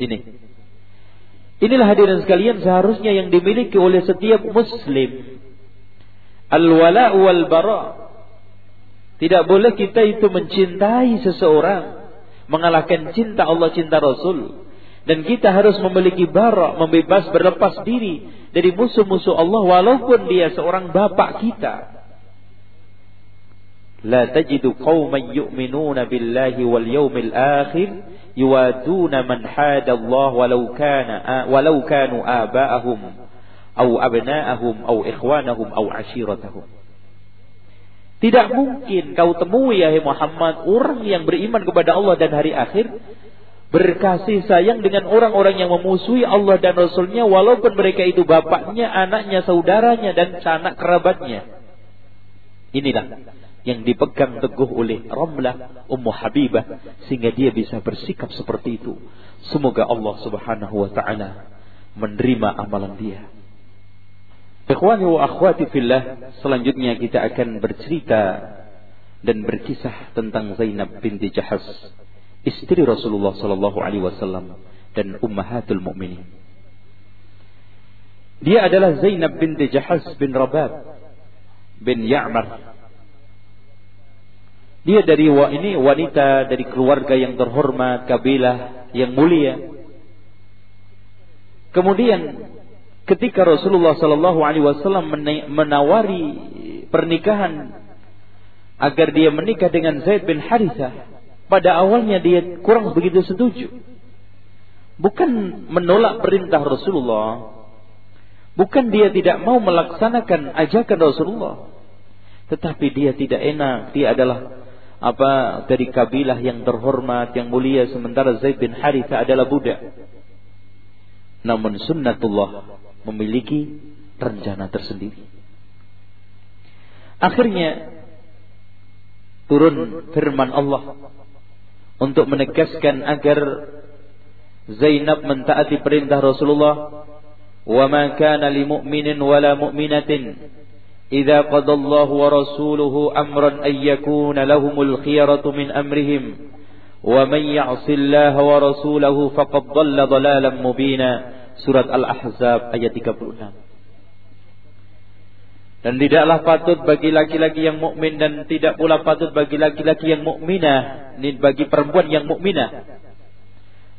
Ini. Inilah hadirin sekalian seharusnya yang dimiliki oleh setiap muslim. Al-wala wal bara. Tidak boleh kita itu mencintai seseorang mengalahkan cinta Allah, cinta Rasul. Dan kita harus memiliki bara, membebas berlepas diri dari musuh-musuh Allah walaupun dia seorang bapak kita. لا تجد قوما يؤمنون بالله واليوم الآخر yuwaduna man hadallah walau kana walau kanu aba'ahum au abna'ahum au ikhwanahum au ashiratahum. Tidak mungkin kau temui ya Muhammad orang yang beriman kepada Allah dan hari akhir berkasih sayang dengan orang-orang yang memusuhi Allah dan Rasulnya walaupun mereka itu bapaknya, anaknya, saudaranya dan sanak kerabatnya. Inilah yang dipegang teguh oleh Ramlah Ummu Habibah sehingga dia bisa bersikap seperti itu. Semoga Allah Subhanahu wa taala menerima amalan dia. Ikhwani wa akhwati fillah, selanjutnya kita akan bercerita dan berkisah tentang Zainab binti Jahas, istri Rasulullah sallallahu alaihi wasallam dan ummahatul mukminin. Dia adalah Zainab binti Jahas bin Rabab bin Ya'mar dia dari ini wanita dari keluarga yang terhormat, kabilah yang mulia. Kemudian ketika Rasulullah Sallallahu Alaihi Wasallam menawari pernikahan agar dia menikah dengan Zaid bin Harithah, pada awalnya dia kurang begitu setuju. Bukan menolak perintah Rasulullah, bukan dia tidak mau melaksanakan ajakan Rasulullah, tetapi dia tidak enak. Dia adalah apa dari kabilah yang terhormat yang mulia sementara Zaid bin Haritha adalah budak. Namun sunnatullah memiliki rencana tersendiri. Akhirnya turun firman Allah untuk menegaskan agar Zainab mentaati perintah Rasulullah wa ma kana li mu'minin wala mu'minatin إذا قضى الله ورسوله أمرا أن يكون لهم الخيرة من أمرهم ومن يعص الله ورسوله فقد ضل ضلالا مبينا Surat Al-Ahzab ayat 36 Dan tidaklah patut bagi laki-laki yang mukmin dan tidak pula patut bagi laki-laki yang mukminah, ini bagi perempuan yang mukminah.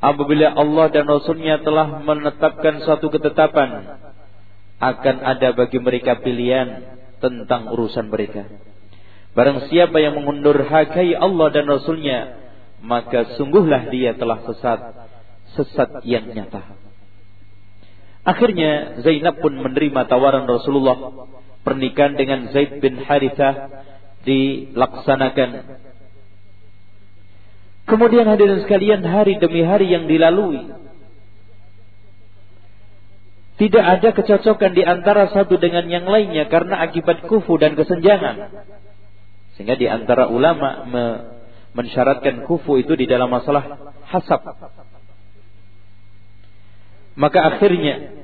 Apabila Allah dan Rasulnya telah menetapkan suatu ketetapan, akan ada bagi mereka pilihan tentang urusan mereka. Barang siapa yang mengundurhakai Allah dan Rasulnya, maka sungguhlah dia telah sesat, sesat yang nyata. Akhirnya Zainab pun menerima tawaran Rasulullah pernikahan dengan Zaid bin Harithah dilaksanakan. Kemudian hadirin sekalian hari demi hari yang dilalui tidak ada kecocokan di antara satu dengan yang lainnya karena akibat kufu dan kesenjangan. Sehingga di antara ulama me mensyaratkan kufu itu di dalam masalah hasab. Maka akhirnya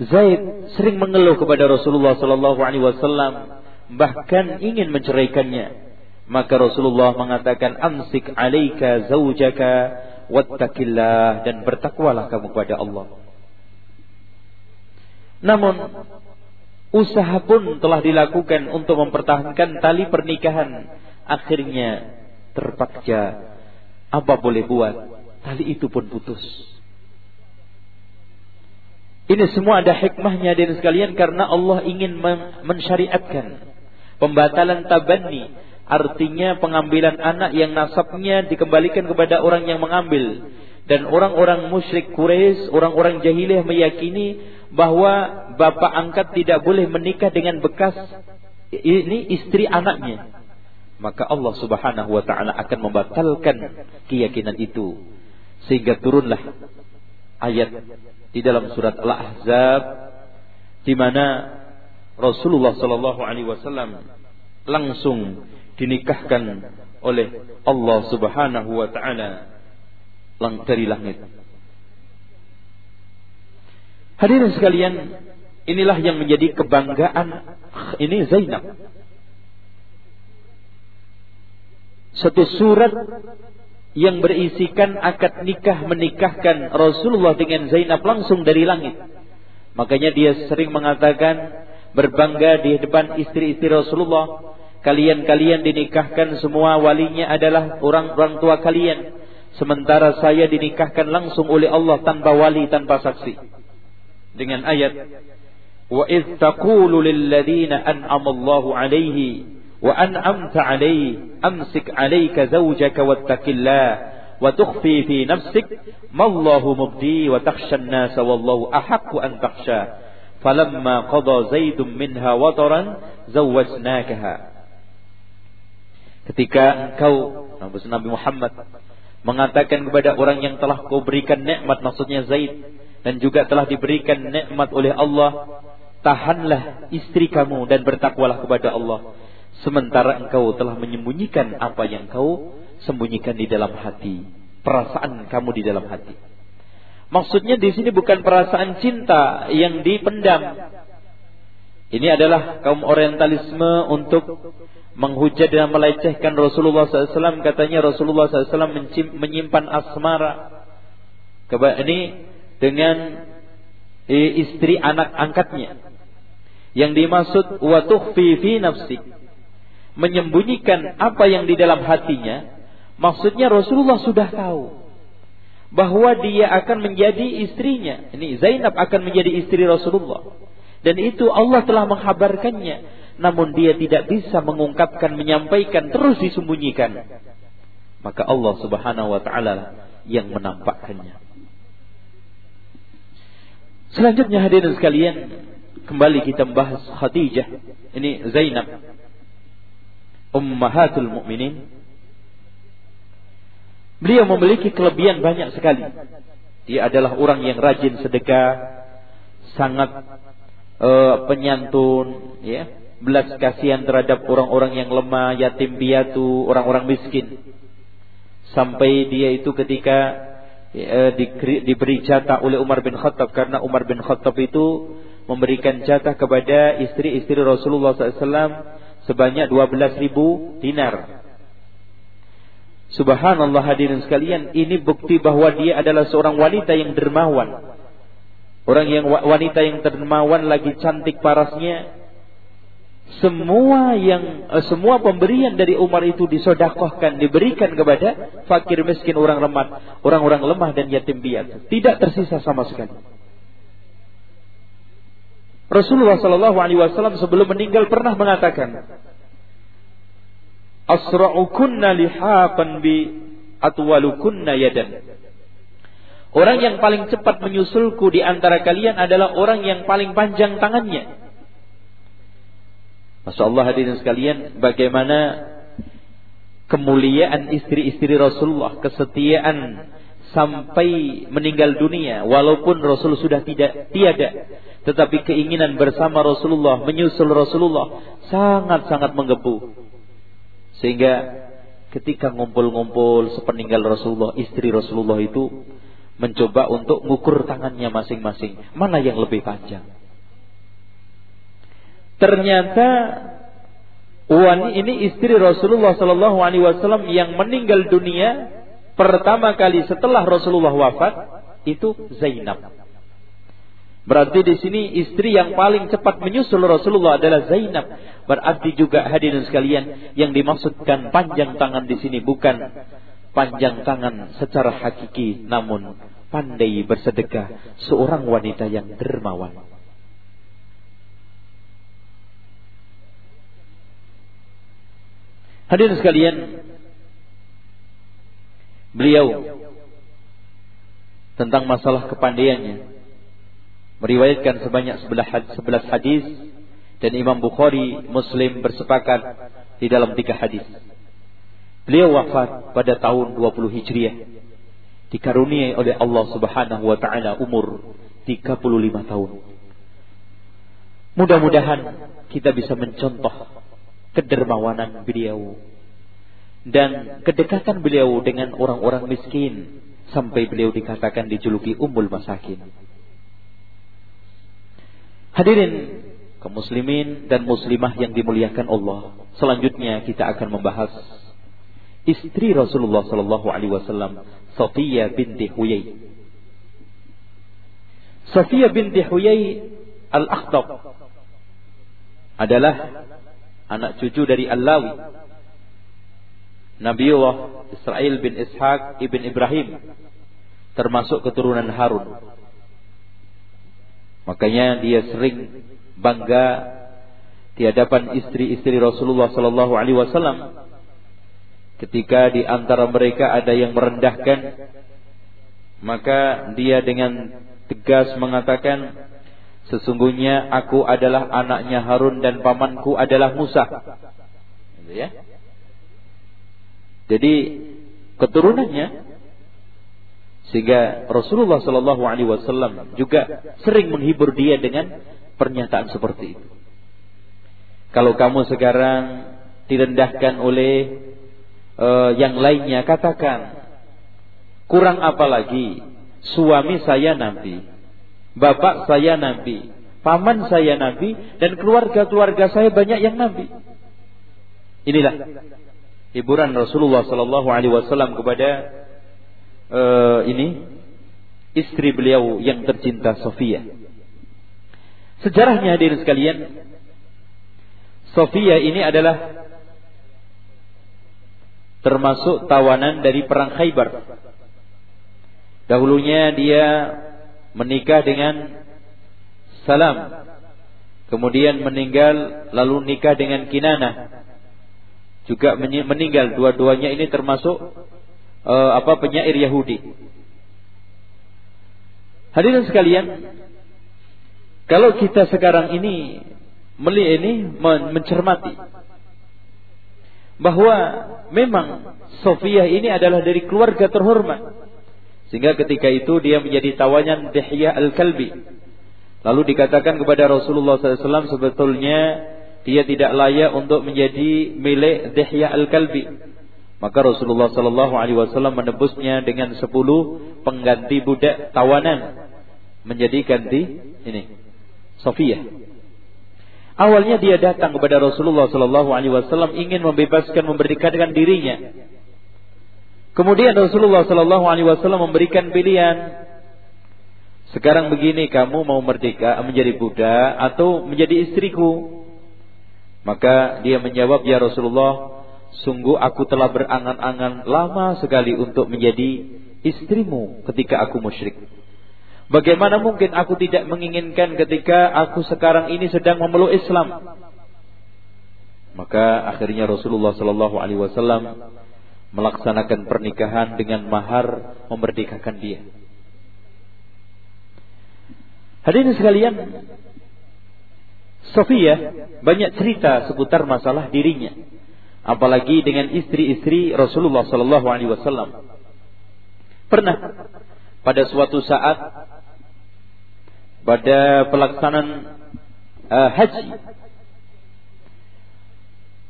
Zaid sering mengeluh kepada Rasulullah sallallahu alaihi wasallam bahkan ingin menceraikannya. Maka Rasulullah mengatakan amsik alaika zaujaka wattaqillah dan bertakwalah kamu kepada Allah. Namun usaha pun telah dilakukan untuk mempertahankan tali pernikahan. Akhirnya terpaksa apa boleh buat, tali itu pun putus. Ini semua ada hikmahnya dan sekalian karena Allah ingin mensyariatkan pembatalan tabani artinya pengambilan anak yang nasabnya dikembalikan kepada orang yang mengambil dan orang-orang musyrik Quraisy, orang-orang jahiliyah meyakini bahwa bapak angkat tidak boleh menikah dengan bekas ini istri anaknya. Maka Allah Subhanahu wa taala akan membatalkan keyakinan itu. Sehingga turunlah ayat di dalam surat Al-Ahzab di mana Rasulullah sallallahu alaihi wasallam langsung dinikahkan oleh Allah Subhanahu wa taala dari langit. Hadirin sekalian, inilah yang menjadi kebanggaan ini Zainab. Satu surat yang berisikan akad nikah menikahkan Rasulullah dengan Zainab langsung dari langit. Makanya dia sering mengatakan berbangga di depan istri-istri Rasulullah. Kalian-kalian dinikahkan semua walinya adalah orang-orang tua kalian. Sementara saya dinikahkan langsung oleh Allah tanpa wali, tanpa saksi. Dengan ayat Wa idh taqulu lil ladzina an'ama Allahu 'alaihi wa an'amta 'alaihi amsik 'alaika zawjaka wattaqillah wa tukhfi fi nafsik ma Allahu mubdi wa takhsha an-nasa wallahu ahaqqu an takhsha. Falamma qada zaidun minha wataran zawwajnakaha. Ketika engkau Nabi Muhammad mengatakan kepada orang yang telah kau berikan nikmat maksudnya Zaid dan juga telah diberikan nikmat oleh Allah tahanlah istri kamu dan bertakwalah kepada Allah. Sementara engkau telah menyembunyikan apa yang kau sembunyikan di dalam hati perasaan kamu di dalam hati. Maksudnya di sini bukan perasaan cinta yang dipendam. Ini adalah kaum orientalisme untuk menghujat dan melecehkan Rasulullah SAW katanya Rasulullah SAW menyimpan asmara. Ini dengan eh, istri anak angkatnya. Yang dimaksud wa tukhfi fi nafsik. Menyembunyikan apa yang di dalam hatinya maksudnya Rasulullah sudah tahu bahwa dia akan menjadi istrinya. Ini Zainab akan menjadi istri Rasulullah. Dan itu Allah telah menghabarkannya. Namun dia tidak bisa mengungkapkan menyampaikan terus disembunyikan. Maka Allah Subhanahu wa taala yang menampakkannya Selanjutnya hadirin sekalian kembali kita membahas Khadijah. Ini Zainab. Ummahatul Mukminin. Beliau memiliki kelebihan banyak sekali. Dia adalah orang yang rajin sedekah, sangat uh, penyantun, ya, belas kasihan terhadap orang-orang yang lemah, yatim piatu, orang-orang miskin. Sampai dia itu ketika uh, diberi jatah oleh Umar bin Khattab karena Umar bin Khattab itu memberikan jatah kepada istri-istri Rasulullah SAW sebanyak 12 ribu dinar. Subhanallah hadirin sekalian, ini bukti bahwa dia adalah seorang wanita yang dermawan. Orang yang wanita yang dermawan lagi cantik parasnya. Semua yang eh, semua pemberian dari Umar itu disodakohkan, diberikan kepada fakir miskin orang lemah, orang-orang lemah dan yatim piatu. Tidak tersisa sama sekali. Rasulullah Shallallahu Alaihi Wasallam sebelum meninggal pernah mengatakan, Asra'ukunna lihapan bi atwalukunna yadan. Orang yang paling cepat menyusulku di antara kalian adalah orang yang paling panjang tangannya. Masya Allah hadirin sekalian, bagaimana kemuliaan istri-istri Rasulullah, kesetiaan sampai meninggal dunia, walaupun Rasul sudah tidak tiada, tetapi keinginan bersama Rasulullah, menyusul Rasulullah sangat-sangat menggebu. Sehingga ketika ngumpul-ngumpul sepeninggal Rasulullah, istri Rasulullah itu mencoba untuk mengukur tangannya masing-masing. Mana yang lebih panjang? Ternyata Wan ini istri Rasulullah Sallallahu Alaihi Wasallam yang meninggal dunia pertama kali setelah Rasulullah wafat itu Zainab. Berarti di sini istri yang paling cepat menyusul Rasulullah adalah Zainab. Berarti juga hadirin sekalian yang dimaksudkan panjang tangan di sini bukan panjang tangan secara hakiki namun pandai bersedekah seorang wanita yang dermawan. Hadirin sekalian, beliau tentang masalah kepandaiannya meriwayatkan sebanyak 11 hadis dan Imam Bukhari Muslim bersepakat di dalam tiga hadis. Beliau wafat pada tahun 20 Hijriah. Dikaruniai oleh Allah Subhanahu wa taala umur 35 tahun. Mudah-mudahan kita bisa mencontoh kedermawanan beliau dan kedekatan beliau dengan orang-orang miskin sampai beliau dikatakan dijuluki Ummul Masakin. Hadirin kaum muslimin dan muslimah yang dimuliakan Allah. Selanjutnya kita akan membahas istri Rasulullah sallallahu alaihi wasallam, Safiyah binti Huyai. Safiyah binti Huyai Al-Akhtab adalah anak cucu dari Allawi. Nabiullah Israel bin Ishaq ibn Ibrahim termasuk keturunan Harun. Makanya dia sering bangga di hadapan istri-istri Rasulullah sallallahu alaihi wasallam ketika di antara mereka ada yang merendahkan maka dia dengan tegas mengatakan sesungguhnya aku adalah anaknya Harun dan pamanku adalah Musa gitu ya jadi keturunannya sehingga Rasulullah Shallallahu Alaihi Wasallam juga sering menghibur dia dengan pernyataan seperti itu. Kalau kamu sekarang direndahkan oleh uh, yang lainnya, katakan kurang apa lagi? Suami saya nabi, bapak saya nabi, paman saya nabi, dan keluarga-keluarga saya banyak yang nabi. Inilah hiburan Rasulullah Shallallahu Alaihi Wasallam kepada uh, ini istri beliau yang tercinta Sofia. Sejarahnya hadirin sekalian, Sofia ini adalah termasuk tawanan dari perang Khaybar. Dahulunya dia menikah dengan Salam, kemudian meninggal lalu nikah dengan Kinanah. Juga meninggal dua-duanya ini termasuk uh, apa penyair Yahudi. Hadirin sekalian, kalau kita sekarang ini meli ini mencermati bahwa memang Sofia ini adalah dari keluarga terhormat. Sehingga ketika itu dia menjadi tawanan Dihya al-Kalbi. Lalu dikatakan kepada Rasulullah SAW sebetulnya dia tidak layak untuk menjadi milik Dihya al-Kalbi. Maka Rasulullah Wasallam menebusnya dengan sepuluh pengganti budak tawanan menjadi ganti ini Sofia. Awalnya dia datang kepada Rasulullah Wasallam ingin membebaskan memerdekakan dirinya. Kemudian Rasulullah Sallallahu Alaihi Wasallam memberikan pilihan. Sekarang begini, kamu mau merdeka menjadi budak atau menjadi istriku? Maka dia menjawab, ya Rasulullah, Sungguh aku telah berangan-angan lama sekali untuk menjadi istrimu ketika aku musyrik. Bagaimana mungkin aku tidak menginginkan ketika aku sekarang ini sedang memeluk Islam? Maka akhirnya Rasulullah Sallallahu Alaihi Wasallam melaksanakan pernikahan dengan mahar memerdekakan dia. Hadirin sekalian, Sofia banyak cerita seputar masalah dirinya apalagi dengan istri-istri Rasulullah sallallahu alaihi wasallam. Pernah pada suatu saat pada pelaksanaan uh, haji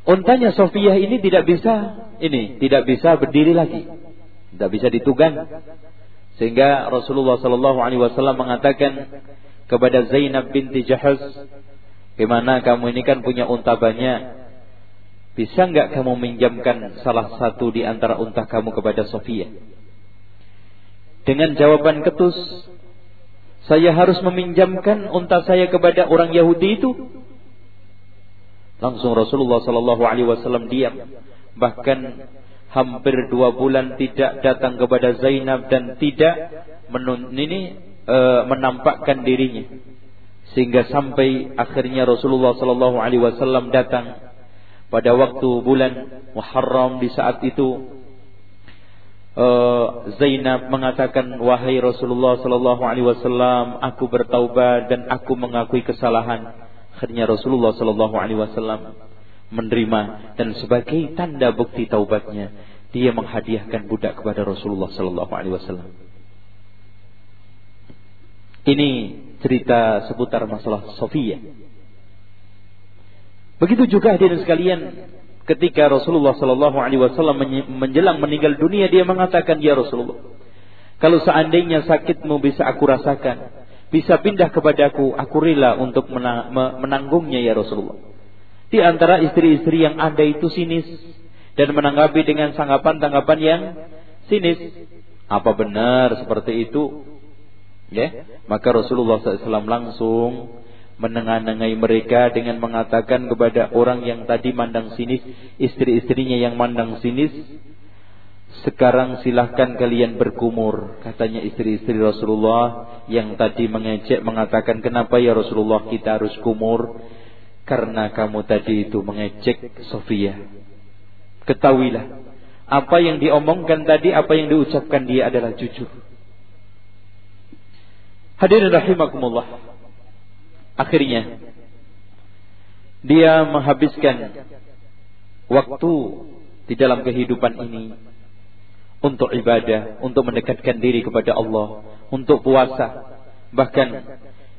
untanya Sofiyah ini tidak bisa ini tidak bisa berdiri lagi. Tidak bisa ditugang. Sehingga Rasulullah sallallahu alaihi wasallam mengatakan kepada Zainab binti Jahaz, "Gimana kamu ini kan punya unta banyak, bisa nggak kamu minjamkan salah satu di antara unta kamu kepada Sofia? Dengan jawaban ketus, saya harus meminjamkan unta saya kepada orang Yahudi itu. Langsung Rasulullah Sallallahu Alaihi Wasallam diam, bahkan hampir dua bulan tidak datang kepada Zainab dan tidak menun ini e, menampakkan dirinya. Sehingga sampai akhirnya Rasulullah Sallallahu Alaihi Wasallam datang. Pada waktu bulan Muharram di saat itu uh, Zainab mengatakan wahai Rasulullah sallallahu alaihi wasallam aku bertaubat dan aku mengakui kesalahan akhirnya Rasulullah sallallahu alaihi wasallam menerima dan sebagai tanda bukti taubatnya dia menghadiahkan budak kepada Rasulullah sallallahu alaihi wasallam. Ini cerita seputar masalah Sofia. Begitu juga hadirin sekalian, ketika Rasulullah Sallallahu Alaihi Wasallam menjelang meninggal dunia, dia mengatakan, ya Rasulullah, kalau seandainya sakitmu bisa aku rasakan, bisa pindah kepadaku, aku rela untuk menanggungnya ya Rasulullah. Di antara istri-istri yang ada itu sinis, dan menanggapi dengan tanggapan-tanggapan yang sinis. Apa benar seperti itu? Ya, maka Rasulullah SAW langsung menengahi mereka dengan mengatakan kepada orang yang tadi mandang sinis, istri-istrinya yang mandang sinis, sekarang silahkan kalian berkumur Katanya istri-istri Rasulullah Yang tadi mengejek mengatakan Kenapa ya Rasulullah kita harus kumur? Karena kamu tadi itu mengejek Sofia. Ketahuilah Apa yang diomongkan tadi Apa yang diucapkan dia adalah jujur. Hadirin rahimakumullah. Akhirnya Dia menghabiskan Waktu Di dalam kehidupan ini untuk ibadah, untuk mendekatkan diri kepada Allah, untuk puasa. Bahkan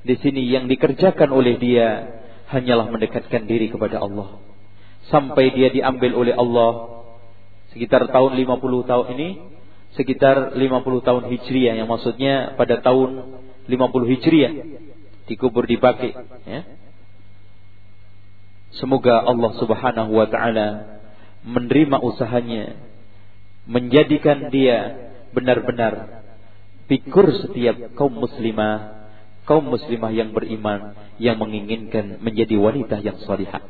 di sini yang dikerjakan oleh dia hanyalah mendekatkan diri kepada Allah. Sampai dia diambil oleh Allah sekitar tahun 50 tahun ini, sekitar 50 tahun Hijriah yang maksudnya pada tahun 50 Hijriah dikubur di Baki ya. Semoga Allah Subhanahu wa taala menerima usahanya menjadikan dia benar-benar figur setiap kaum muslimah, kaum muslimah yang beriman yang menginginkan menjadi wanita yang salihah.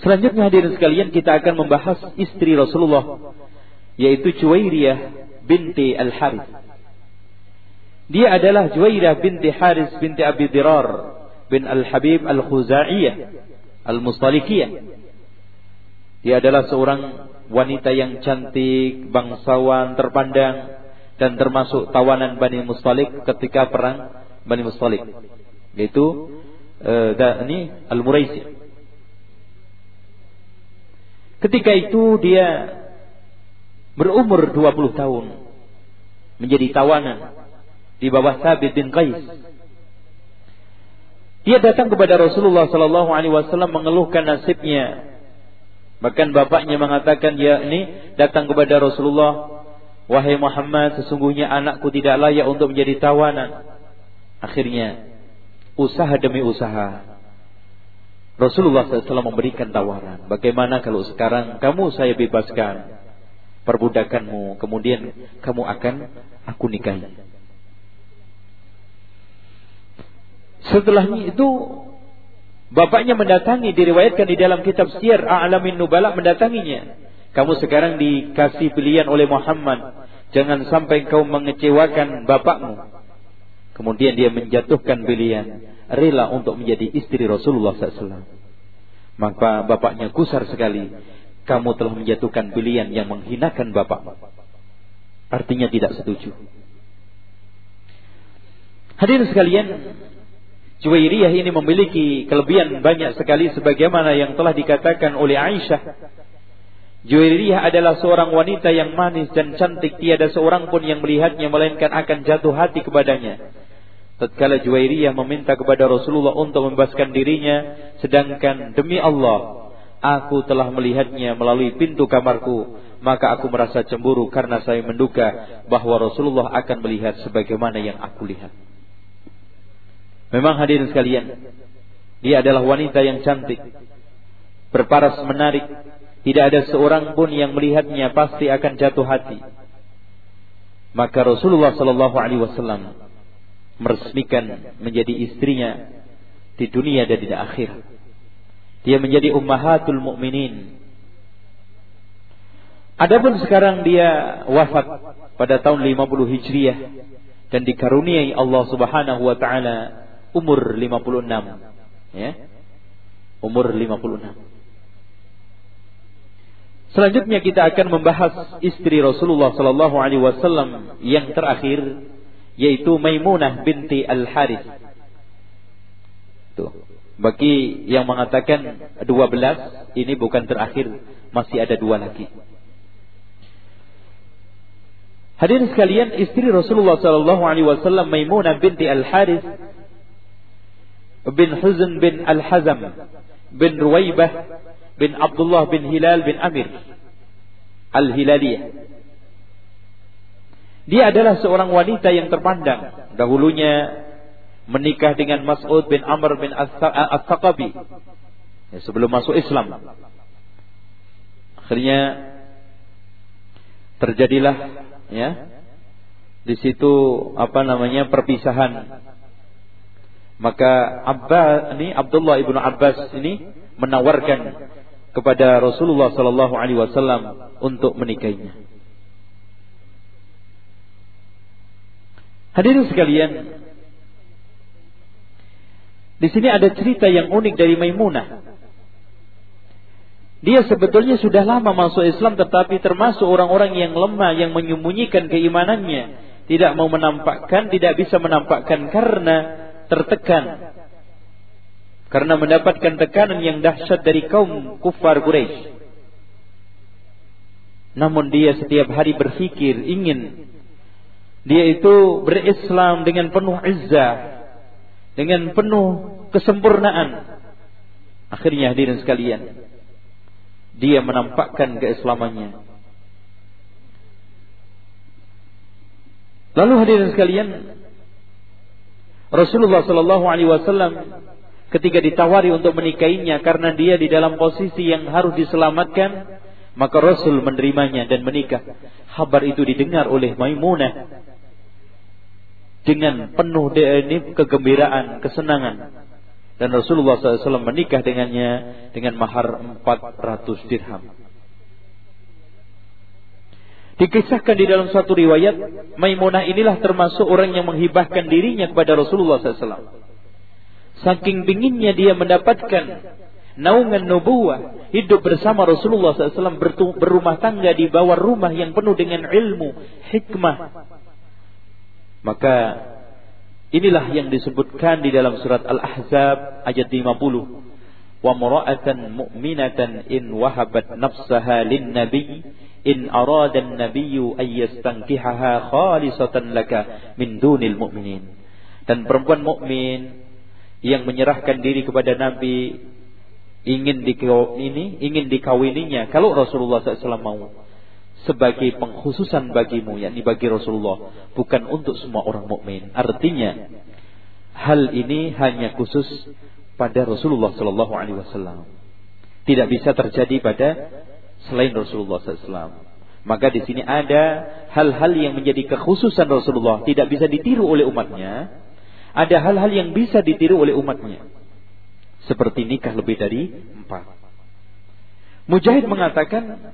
Selanjutnya hadirin sekalian kita akan membahas istri Rasulullah yaitu Juwairiyah binti Al-Harith. Dia adalah Juwairiyah binti Haris binti Abi Dirar bin Al-Habib Al-Khuzaiyah Al-Mustalikiyah. Dia adalah seorang wanita yang cantik, bangsawan, terpandang dan termasuk tawanan Bani Mustalik ketika perang Bani Mustalik. Yaitu uh, ini Al-Muraisi. Ketika itu dia berumur 20 tahun menjadi tawanan di bawah Sabit bin Qais. Dia datang kepada Rasulullah sallallahu alaihi wasallam mengeluhkan nasibnya Bahkan bapaknya mengatakan ya ini datang kepada Rasulullah, wahai Muhammad, sesungguhnya anakku tidak layak untuk menjadi tawanan. Akhirnya usaha demi usaha Rasulullah SAW memberikan tawaran. Bagaimana kalau sekarang kamu saya bebaskan perbudakanmu, kemudian kamu akan aku nikahi. Setelahnya itu Bapaknya mendatangi diriwayatkan di dalam kitab Syiar A'lamin Nubala mendatanginya. Kamu sekarang dikasih pilihan oleh Muhammad. Jangan sampai kau mengecewakan bapakmu. Kemudian dia menjatuhkan pilihan. Rela untuk menjadi istri Rasulullah SAW. Maka bapaknya kusar sekali. Kamu telah menjatuhkan pilihan yang menghinakan bapakmu. Artinya tidak setuju. Hadirin sekalian, Juwairiyah ini memiliki kelebihan banyak sekali sebagaimana yang telah dikatakan oleh Aisyah. Juwairiyah adalah seorang wanita yang manis dan cantik, tiada seorang pun yang melihatnya melainkan akan jatuh hati kepadanya. Tatkala Juwairiyah meminta kepada Rasulullah untuk membebaskan dirinya, sedangkan demi Allah, aku telah melihatnya melalui pintu kamarku, maka aku merasa cemburu karena saya menduga bahwa Rasulullah akan melihat sebagaimana yang aku lihat. Memang hadirin sekalian, dia adalah wanita yang cantik, berparas menarik, tidak ada seorang pun yang melihatnya pasti akan jatuh hati. Maka Rasulullah Shallallahu Alaihi Wasallam meresmikan menjadi istrinya di dunia dan di akhir. Dia menjadi ummahatul mukminin. Adapun sekarang dia wafat pada tahun 50 Hijriah dan dikaruniai Allah Subhanahu wa taala umur 56 ya umur 56 Selanjutnya kita akan membahas istri Rasulullah sallallahu alaihi wasallam yang terakhir yaitu Maimunah binti Al-Harith. Tuh. Bagi yang mengatakan 12 ini bukan terakhir, masih ada dua lagi. Hadirin sekalian, istri Rasulullah sallallahu alaihi wasallam Maimunah binti Al-Harith bin Huzn bin Al-Hazam bin Ruwaibah bin Abdullah bin Hilal bin Amir Al-Hilaliyah. Dia adalah seorang wanita yang terpandang. Dahulunya menikah dengan Mas'ud bin Amr bin As-Saqabi. Ya, sebelum masuk Islam. Akhirnya terjadilah ya di situ apa namanya perpisahan. Maka Abbas ini Abdullah ibnu Abbas ini menawarkan kepada Rasulullah Sallallahu Alaihi Wasallam untuk menikahinya. Hadirin sekalian, di sini ada cerita yang unik dari Maimunah. Dia sebetulnya sudah lama masuk Islam tetapi termasuk orang-orang yang lemah yang menyembunyikan keimanannya tidak mau menampakkan, tidak bisa menampakkan karena tertekan. Karena mendapatkan tekanan yang dahsyat dari kaum kufar Quraisy. Namun dia setiap hari berpikir ingin dia itu berislam dengan penuh izzah, dengan penuh kesempurnaan. Akhirnya hadirin sekalian, dia menampakkan keislamannya. Lalu hadirin sekalian, Rasulullah Shallallahu Alaihi Wasallam ketika ditawari untuk menikahinya karena dia di dalam posisi yang harus diselamatkan, maka Rasul menerimanya dan menikah. Kabar itu didengar oleh Maimunah dengan penuh ini kegembiraan, kesenangan. Dan Rasulullah SAW menikah dengannya dengan mahar 400 dirham. Dikisahkan di dalam satu riwayat, Maimunah inilah termasuk orang yang menghibahkan dirinya kepada Rasulullah SAW. Saking binginnya dia mendapatkan naungan nubuah, hidup bersama Rasulullah SAW, berumah tangga di bawah rumah yang penuh dengan ilmu, hikmah. Maka inilah yang disebutkan di dalam surat Al-Ahzab ayat 50 wa mura'atan mu'minatan in wahabat nafsaha in arada an-nabiyyu ay yastankihaha khalisatan laka min dunil mu'minin. Dan perempuan mukmin yang menyerahkan diri kepada Nabi ingin ini ingin dikawininya. Kalau Rasulullah SAW mau sebagai pengkhususan bagimu yakni bagi Rasulullah bukan untuk semua orang mukmin. Artinya hal ini hanya khusus pada Rasulullah Sallallahu Alaihi Wasallam. Tidak bisa terjadi pada selain Rasulullah SAW. Maka di sini ada hal-hal yang menjadi kekhususan Rasulullah tidak bisa ditiru oleh umatnya. Ada hal-hal yang bisa ditiru oleh umatnya. Seperti nikah lebih dari empat. Mujahid mengatakan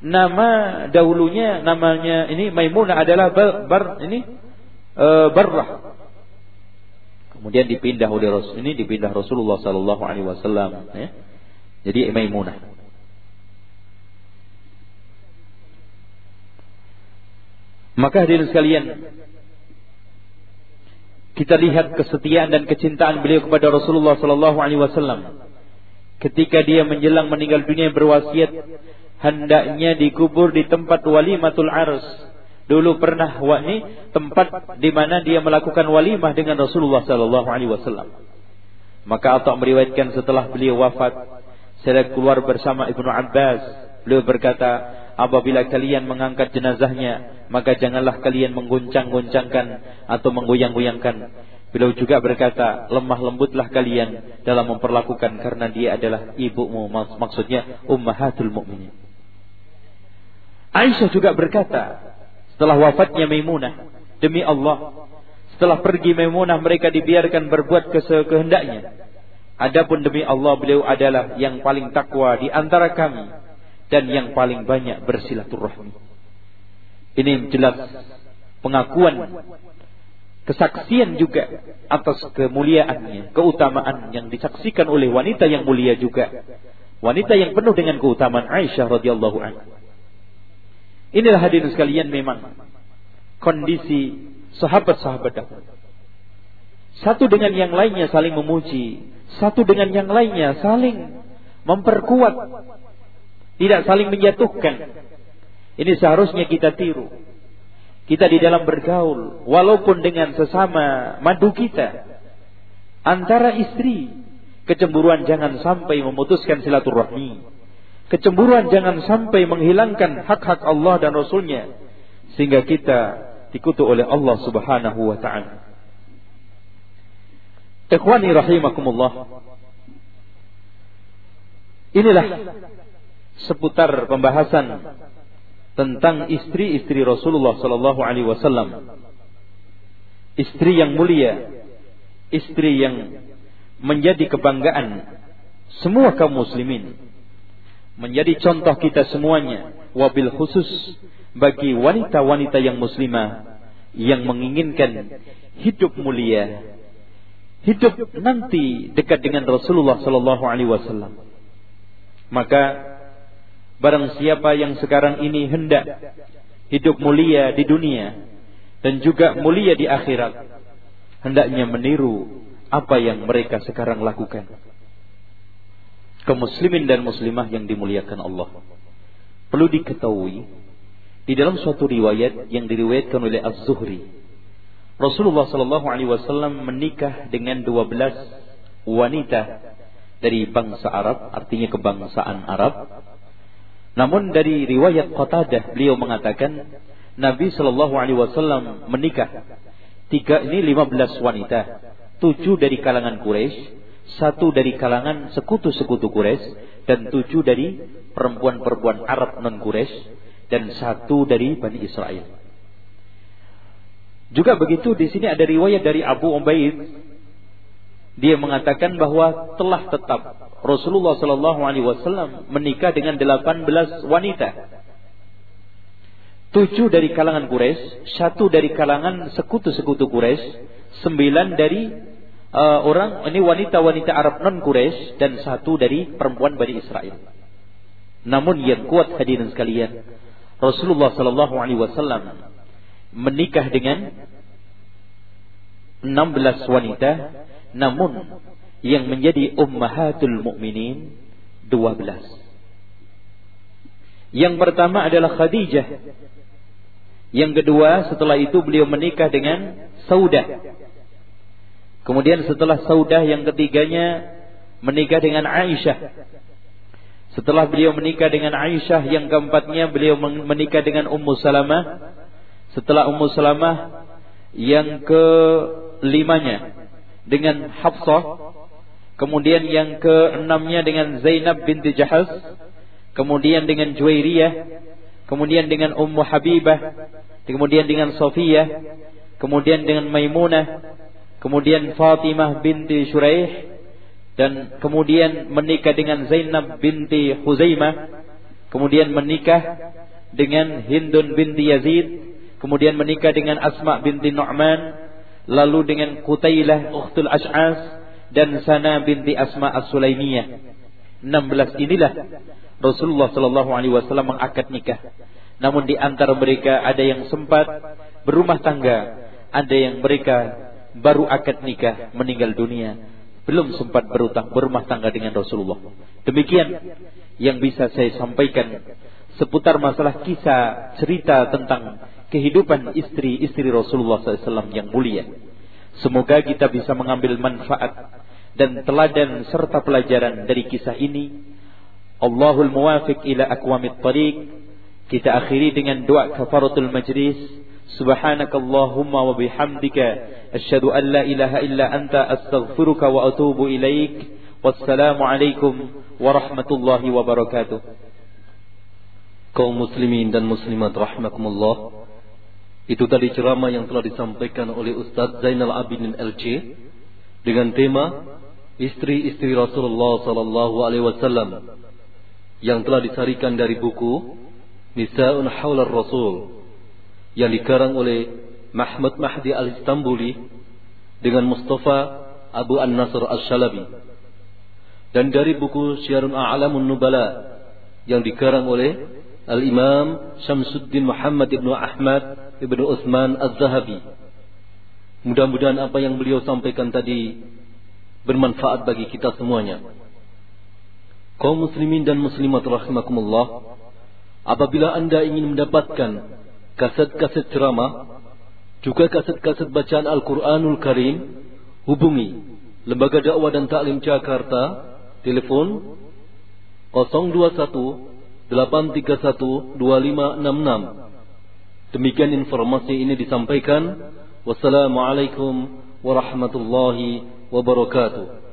nama dahulunya namanya ini Maimunah adalah bar, bar ini e, Barrah. Kemudian dipindah oleh Rasul ini dipindah Rasulullah Sallallahu Alaihi Wasallam. Ya. Jadi Maimunah. Maka hadirin sekalian, kita lihat kesetiaan dan kecintaan beliau kepada Rasulullah sallallahu alaihi wasallam. Ketika dia menjelang meninggal dunia berwasiat hendaknya dikubur di tempat walimatul ars. Dulu pernah wani tempat di mana dia melakukan walimah dengan Rasulullah sallallahu alaihi wasallam. Maka Atta meriwayatkan setelah beliau wafat, saya keluar bersama Ibnu Abbas. Beliau berkata, apabila kalian mengangkat jenazahnya, maka janganlah kalian mengguncang-guncangkan atau menggoyang-goyangkan. Beliau juga berkata, lemah lembutlah kalian dalam memperlakukan karena dia adalah ibumu, maksudnya ummahatul mukminin. Aisyah juga berkata, setelah wafatnya Maimunah, demi Allah, setelah pergi Maimunah mereka dibiarkan berbuat kehendaknya. Adapun demi Allah beliau adalah yang paling takwa di antara kami dan yang paling banyak bersilaturahmi. Ini jelas pengakuan kesaksian juga atas kemuliaannya, keutamaan yang disaksikan oleh wanita yang mulia juga. Wanita yang penuh dengan keutamaan Aisyah radhiyallahu anha. Inilah hadirin sekalian memang kondisi sahabat-sahabat dahulu. Satu dengan yang lainnya saling memuji, satu dengan yang lainnya saling memperkuat tidak saling menjatuhkan. Ini seharusnya kita tiru. Kita di dalam bergaul, walaupun dengan sesama madu kita, antara istri, kecemburuan jangan sampai memutuskan silaturahmi. Kecemburuan jangan sampai menghilangkan hak-hak Allah dan Rasulnya. Sehingga kita dikutuk oleh Allah subhanahu wa ta'ala. Ikhwani rahimakumullah. Inilah seputar pembahasan tentang istri-istri Rasulullah sallallahu alaihi wasallam. Istri yang mulia, istri yang menjadi kebanggaan semua kaum muslimin. Menjadi contoh kita semuanya, wabil khusus bagi wanita-wanita yang muslimah yang menginginkan hidup mulia, hidup nanti dekat dengan Rasulullah sallallahu alaihi wasallam. Maka Barang siapa yang sekarang ini hendak hidup mulia di dunia dan juga mulia di akhirat, hendaknya meniru apa yang mereka sekarang lakukan. Kaum muslimin dan muslimah yang dimuliakan Allah. Perlu diketahui di dalam suatu riwayat yang diriwayatkan oleh Az-Zuhri, Rasulullah Shallallahu alaihi wasallam menikah dengan 12 wanita dari bangsa Arab, artinya kebangsaan Arab namun dari riwayat Qatadah beliau mengatakan Nabi Shallallahu Alaihi Wasallam menikah. Tiga ini lima belas wanita, tujuh dari kalangan Quraisy, satu dari kalangan sekutu-sekutu Quraisy dan tujuh dari perempuan-perempuan Arab non Quraisy dan satu dari Bani Israel. Juga begitu di sini ada riwayat dari Abu Ubaid. Dia mengatakan bahwa telah tetap Rasulullah Shallallahu Alaihi Wasallam menikah dengan 18 wanita. Tujuh dari kalangan Quraisy, satu dari kalangan sekutu-sekutu Quraisy, sembilan dari uh, orang ini wanita-wanita Arab non Quraisy dan satu dari perempuan Bani Israel. Namun yang kuat hadirin sekalian, Rasulullah Shallallahu Alaihi Wasallam menikah dengan 16 wanita namun yang menjadi ummahatul mukminin 12. Yang pertama adalah Khadijah. Yang kedua setelah itu beliau menikah dengan Saudah. Kemudian setelah Saudah yang ketiganya menikah dengan Aisyah. Setelah beliau menikah dengan Aisyah yang keempatnya beliau menikah dengan Ummu Salamah. Setelah Ummu Salamah yang kelimanya dengan Hafsah, kemudian yang keenamnya dengan Zainab binti Jahaz, kemudian dengan Juwairiyah, kemudian dengan Ummu Habibah, kemudian dengan Sofiyah, kemudian dengan Maimunah, kemudian Fatimah binti Shuraih, dan kemudian menikah dengan Zainab binti Huzaimah, kemudian menikah dengan Hindun binti Yazid, kemudian menikah dengan Asma binti Nu'man, lalu dengan Qutailah Ukhtul Ash'as dan Sana binti Asma As-Sulaimiyah. 16 inilah Rasulullah sallallahu alaihi wasallam mengakad nikah. Namun di antara mereka ada yang sempat berumah tangga, ada yang mereka baru akad nikah meninggal dunia, belum sempat berutang berumah tangga dengan Rasulullah. Demikian yang bisa saya sampaikan seputar masalah kisah cerita tentang kehidupan istri-istri Rasulullah SAW yang mulia. Semoga kita bisa mengambil manfaat dan teladan serta pelajaran dari kisah ini. Allahul muwafiq ila aqwamit tariq. Kita akhiri dengan doa kafaratul majlis. Subhanakallahumma wa bihamdika asyhadu an la ilaha illa anta astaghfiruka wa atubu ilaik. Wassalamu alaikum warahmatullahi wabarakatuh. Kaum muslimin dan muslimat rahimakumullah. Itu tadi ceramah yang telah disampaikan oleh Ustaz Zainal Abidin LC dengan tema istri-istri Rasulullah sallallahu alaihi wasallam yang telah disarikan dari buku Nisa'un Haular Rasul yang dikarang oleh Mahmud Mahdi Al-Istambuli dengan Mustafa Abu An-Nasr Al-Shalabi. Dan dari buku Syiarun A'lamun Nubala yang dikarang oleh Al-Imam Syamsuddin Muhammad Ibn Ahmad Ibnu Utsman Az-Zahabi. Mudah-mudahan apa yang beliau sampaikan tadi bermanfaat bagi kita semuanya. Kaum muslimin dan muslimat rahimakumullah, apabila Anda ingin mendapatkan kaset-kaset ceramah, juga kaset-kaset bacaan Al-Qur'anul Karim, hubungi Lembaga Dakwah dan Taklim Jakarta, telepon 021 831 2566 Demikian informasi ini disampaikan. Wassalamualaikum warahmatullahi wabarakatuh.